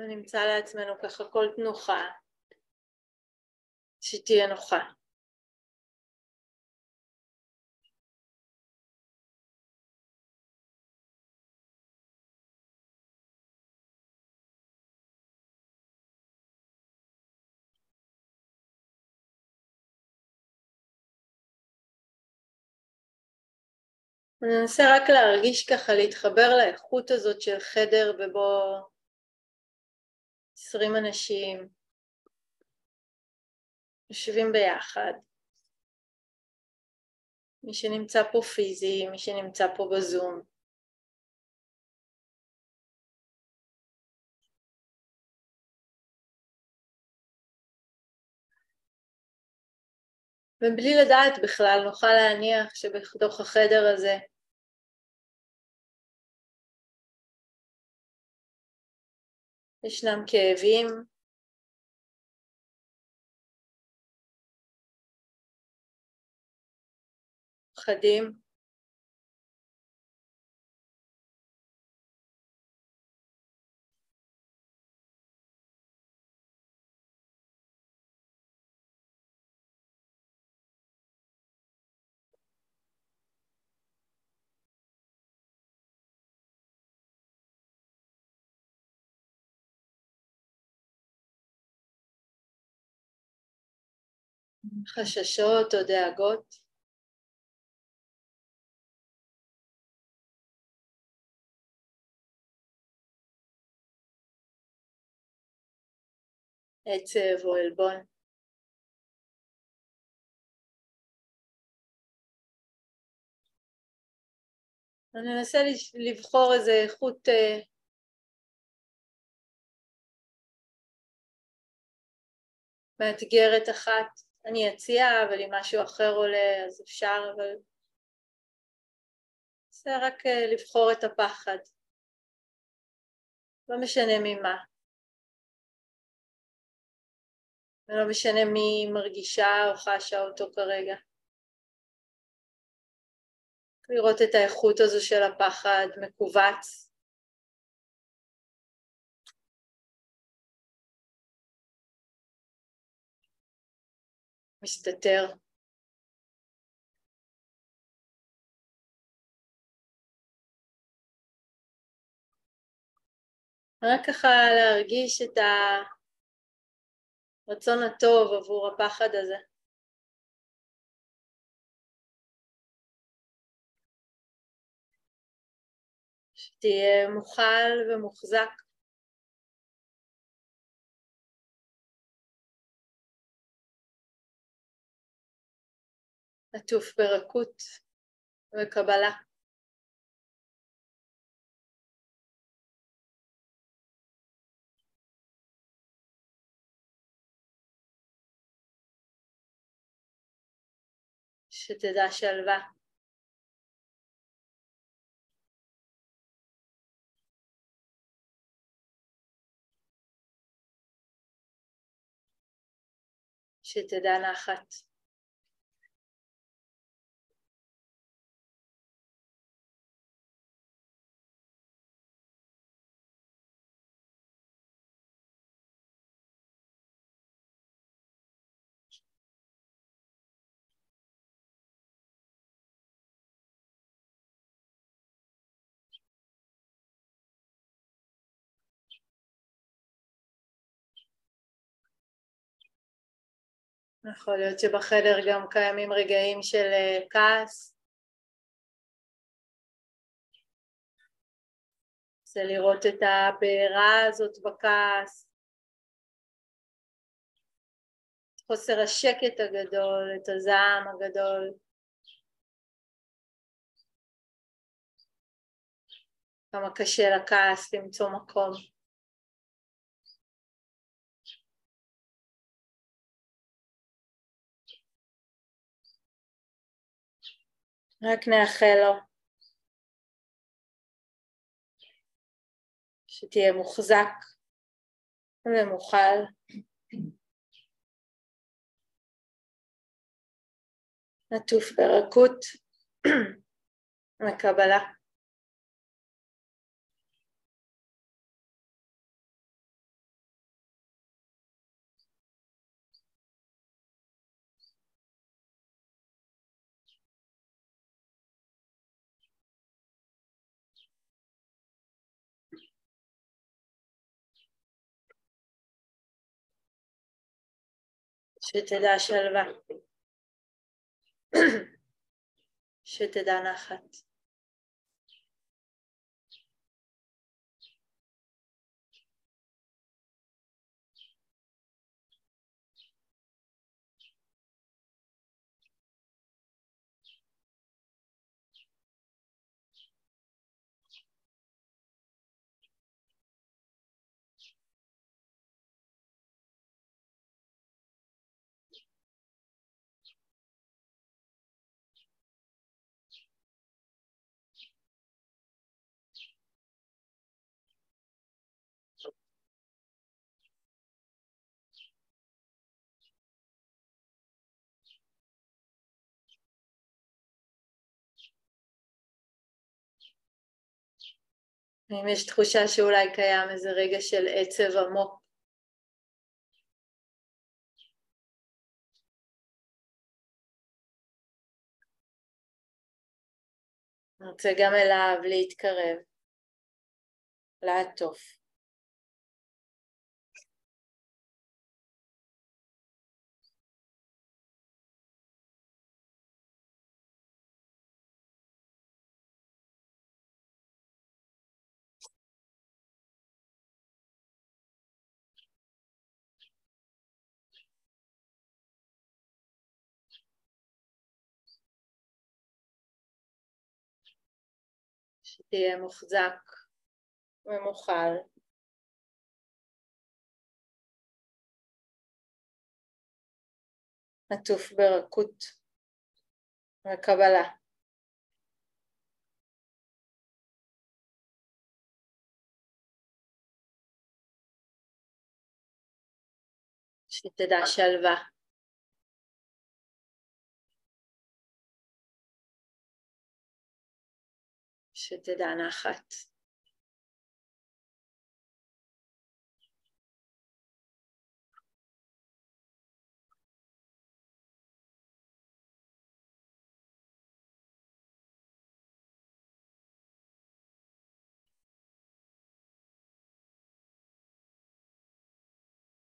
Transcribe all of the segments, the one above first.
ונמצא לעצמנו ככה כל תנוחה שתהיה נוחה. וננסה רק להרגיש ככה, להתחבר לאיכות הזאת של חדר ובו עשרים אנשים יושבים ביחד. מי שנמצא פה פיזי, מי שנמצא פה בזום. ובלי לדעת בכלל נוכל להניח שבתוך החדר הזה ישנם כאבים, פחדים, חששות או דאגות. עצב או עלבון. אני אנסה לבחור איזה איכות אה, מאתגרת אחת אני אציע, אבל אם משהו אחר עולה אז אפשר, אבל זה רק אה, לבחור את הפחד, לא משנה ממה. ולא משנה מי מרגישה או חשה אותו כרגע. לראות את האיכות הזו של הפחד מכווץ מסתתר. רק ככה להרגיש את הרצון הטוב עבור הפחד הזה. שתהיה מוכל ומוחזק עטוף ברכות וקבלה. שתדע שלווה. שתדע נחת. יכול להיות שבחדר גם קיימים רגעים של אה, כעס. זה לראות את הבעירה הזאת בכעס, חוסר השקט הגדול, את הזעם הגדול. כמה קשה לכעס למצוא מקום. רק נאחל לו שתהיה מוחזק ומוכל. עטוף ברכות וקבלה. שתדע שלווה, שתדע נחת. האם יש תחושה שאולי קיים איזה רגע של עצב עמוק? אני רוצה גם אליו להתקרב, לעטוף. שתהיה מוחזק ומוכל. עטוף ברכות וקבלה. שתדע שלווה. שתדע נחת.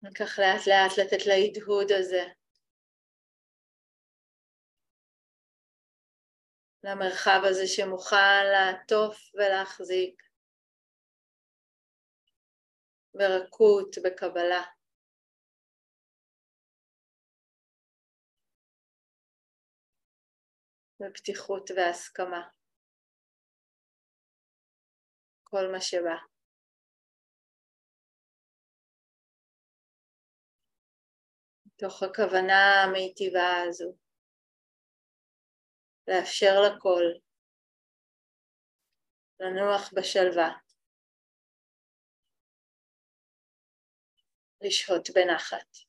וכך לאט לאט לתת להדהוד הזה למרחב הזה שמוכן לעטוף ולהחזיק ברכות, בקבלה. בפתיחות והסכמה. כל מה שבא. מתוך הכוונה המיטיבה הזו. לאפשר לכל לנוח בשלווה, לשהות בנחת.